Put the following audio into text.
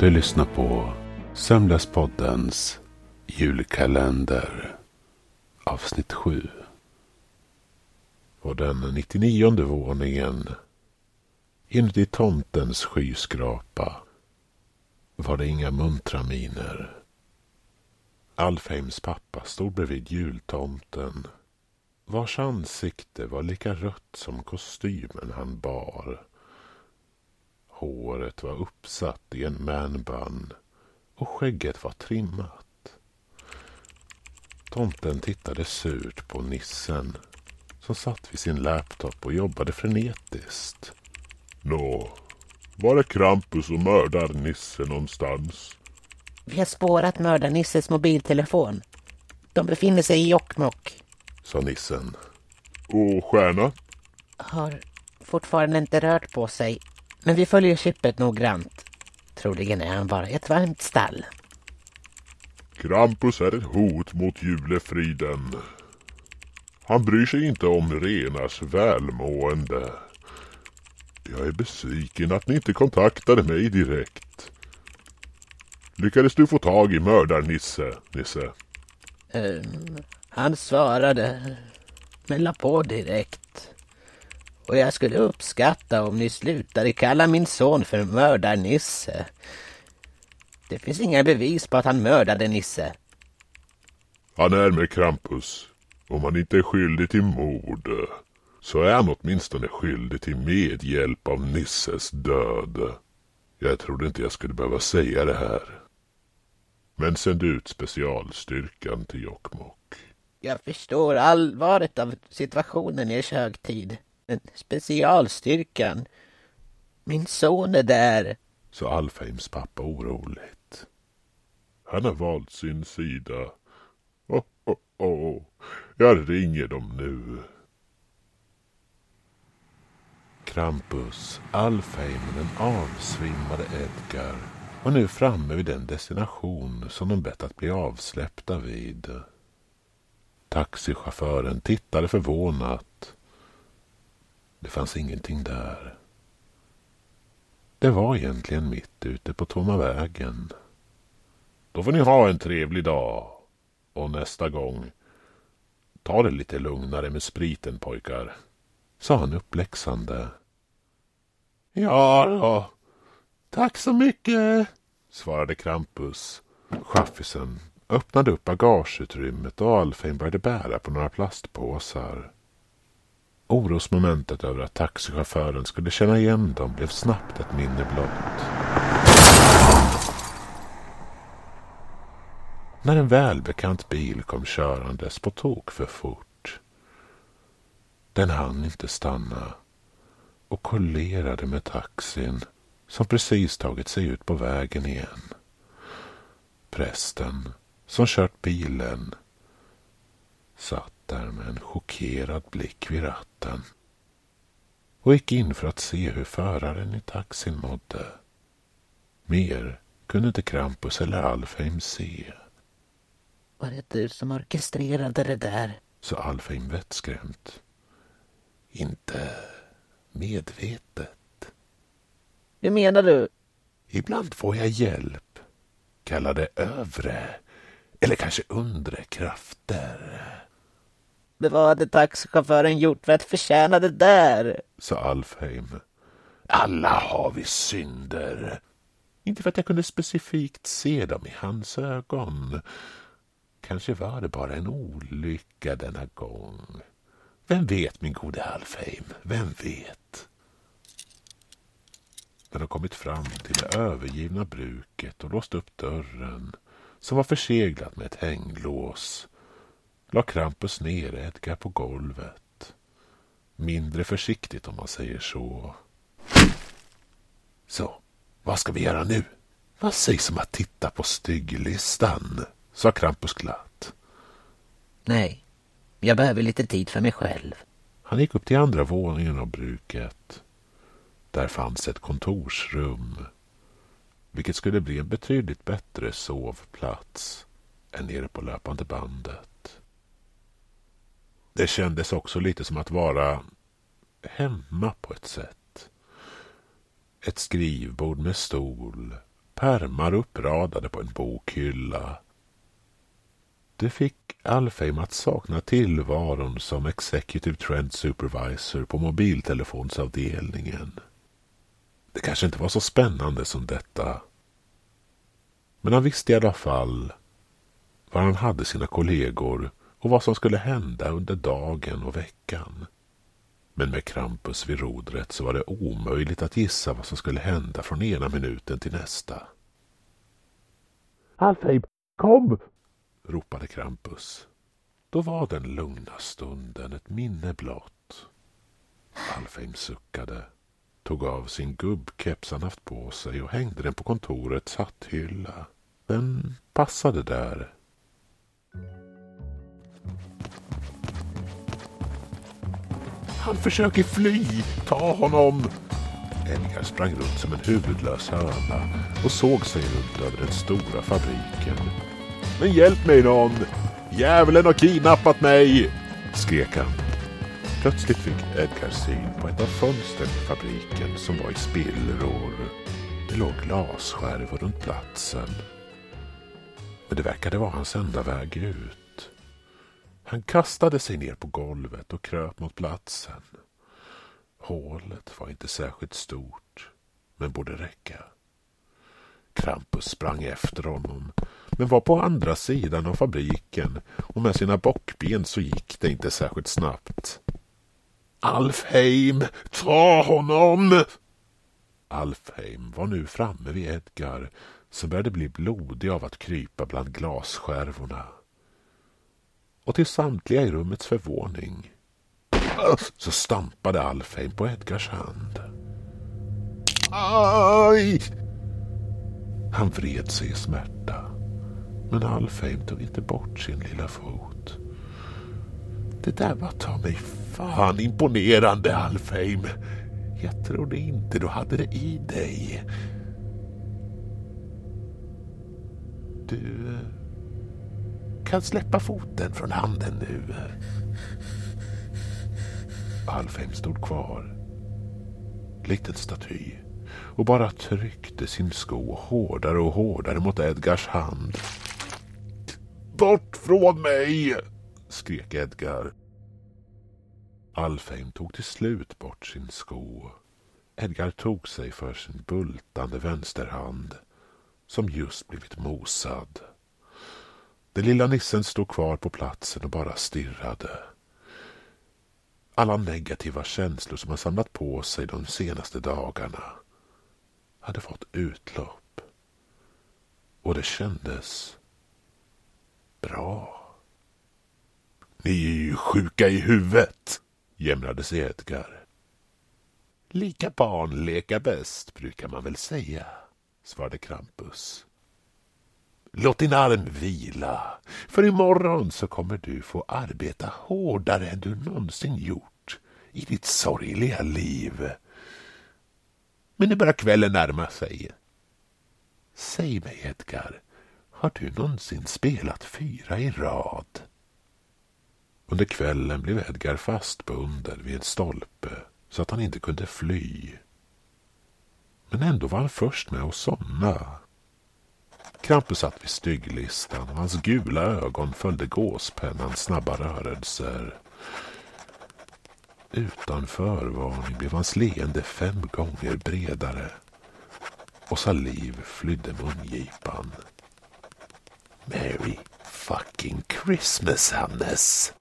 Du lyssnar på Sömnlöspoddens julkalender avsnitt 7. På den 99 våningen inuti tomtens skyskrapa var det inga muntra miner. Alfheims pappa stod bredvid jultomten vars ansikte var lika rött som kostymen han bar. Håret var uppsatt i en manbun och skägget var trimmat. Tomten tittade surt på nissen som satt vid sin laptop och jobbade frenetiskt. Nå, var är Krampus och mördar-Nisse någonstans? Vi har spårat mördar-Nisses mobiltelefon. De befinner sig i Jokkmokk. Sa nissen. Och Stjärna? Har fortfarande inte rört på sig. Men vi följer chippet noggrant. Troligen är han bara ett varmt stall. Krampus är ett hot mot julefriden. Han bryr sig inte om renars välmående. Jag är besviken att ni inte kontaktade mig direkt. Lyckades du få tag i mördar-Nisse, Nisse? Ehm, han svarade, men la på direkt. Och jag skulle uppskatta om ni slutade kalla min son för mördar-Nisse. Det finns inga bevis på att han mördade Nisse. Han är med Krampus. Om han inte är skyldig till mord så är han åtminstone skyldig till medhjälp av Nisses död. Jag trodde inte jag skulle behöva säga det här. Men sänd ut specialstyrkan till Jokkmokk. Jag förstår allvaret av situationen i högtid. Men specialstyrkan. Min son är där. Sa Alfheims pappa oroligt. Han har valt sin sida. Oh, oh, oh. Jag ringer dem nu. Krampus, Alfheim och den avsvimmade Edgar var nu framme vid den destination som de bett att bli avsläppta vid. Taxichauffören tittade förvånat. Det fanns ingenting där. Det var egentligen mitt ute på tomma vägen. Då får ni ha en trevlig dag. Och nästa gång, ta det lite lugnare med spriten pojkar. Sa han uppläxande. Ja då. Tack så mycket. Svarade Krampus. Chaffisen öppnade upp bagageutrymmet och Alfheim började bära på några plastpåsar. Orosmomentet över att taxichauffören skulle känna igen dem blev snabbt ett minne blott. När en välbekant bil kom körandes på tok för fort. Den hann inte stanna och kollerade med taxin som precis tagit sig ut på vägen igen. Prästen som kört bilen satt där med en chockerad blick vid ratten och gick in för att se hur föraren i taxin mådde. Mer kunde inte Krampus eller Alfheim se. Var det du som orkestrerade det där? sa Alfheim vettskrämt. Inte medvetet. Hur menar du? Ibland får jag hjälp. Kalla det övre eller kanske undre krafter. Men vad hade taxichauffören gjort för att förtjäna det där? Sa Alfheim. Alla har vi synder. Inte för att jag kunde specifikt se dem i hans ögon. Kanske var det bara en olycka denna gång. Vem vet, min gode Alfheim? Vem vet? När de kommit fram till det övergivna bruket och låst upp dörren som var förseglat med ett hänglås la Krampus ner Edgar på golvet. Mindre försiktigt om man säger så. Så, vad ska vi göra nu? Vad sägs om att titta på stygglistan? sa Krampus glatt. Nej, jag behöver lite tid för mig själv. Han gick upp till andra våningen av bruket. Där fanns ett kontorsrum, vilket skulle bli en betydligt bättre sovplats än nere på löpande bandet. Det kändes också lite som att vara hemma på ett sätt. Ett skrivbord med stol, pärmar uppradade på en bokhylla. Det fick Alfheim att sakna tillvaron som Executive Trend Supervisor på mobiltelefonsavdelningen. Det kanske inte var så spännande som detta. Men han visste i alla fall var han hade sina kollegor och vad som skulle hända under dagen och veckan. Men med Krampus vid rodret så var det omöjligt att gissa vad som skulle hända från ena minuten till nästa. Alfheim, kom! ropade Krampus. Då var den lugna stunden ett minne blott. Alfheim suckade, tog av sin gubbkeps han haft på sig och hängde den på kontorets hatthylla. Den passade där. Han försöker fly! Ta honom! Edgar sprang runt som en huvudlös höna och såg sig runt över den stora fabriken. Men hjälp mig någon! Djävulen har kidnappat mig! skrek han. Plötsligt fick Edgar syn på ett av fönstren i fabriken som var i spillror. Det låg glasskärvor runt platsen. Men det verkade vara hans enda väg ut. Han kastade sig ner på golvet och kröp mot platsen. Hålet var inte särskilt stort, men borde räcka. Krampus sprang efter honom, men var på andra sidan av fabriken och med sina bockben så gick det inte särskilt snabbt. Alfheim, ta honom! Alfheim var nu framme vid Edgar som började bli blodig av att krypa bland glasskärvorna. Och till samtliga i rummets förvåning så stampade Alfheim på Edgars hand. Aj! Han vred sig i smärta. Men Alfheim tog inte bort sin lilla fot. Det där var ta mig fan imponerande, Alfheim. Jag trodde inte du hade det i dig. Du eh, kan släppa foten från handen nu. Alfheim stod kvar. Likt en staty och bara tryckte sin sko hårdare och hårdare mot Edgars hand. Bort från mig! skrek Edgar. Alfheim tog till slut bort sin sko. Edgar tog sig för sin bultande vänsterhand som just blivit mosad. Den lilla nissen stod kvar på platsen och bara stirrade. Alla negativa känslor som han samlat på sig de senaste dagarna hade fått utlopp. Och det kändes bra. Ni är ju sjuka i huvudet, jämrade sig Edgar. Lika barn leka bäst, brukar man väl säga, svarade Krampus. Låt din arm vila, för imorgon så kommer du få arbeta hårdare än du någonsin gjort i ditt sorgliga liv. Men nu börjar kvällen närma sig. Säg mig, Edgar, har du någonsin spelat fyra i rad? Under kvällen blev Edgar fastbunden vid en stolpe så att han inte kunde fly. Men ändå var han först med att somna. Krampus satt vid stygglistan och hans gula ögon följde gåspennans snabba rörelser. Utan förvarning blev hans leende fem gånger bredare och saliv flydde mungipan. Merry fucking Christmas, Hannes!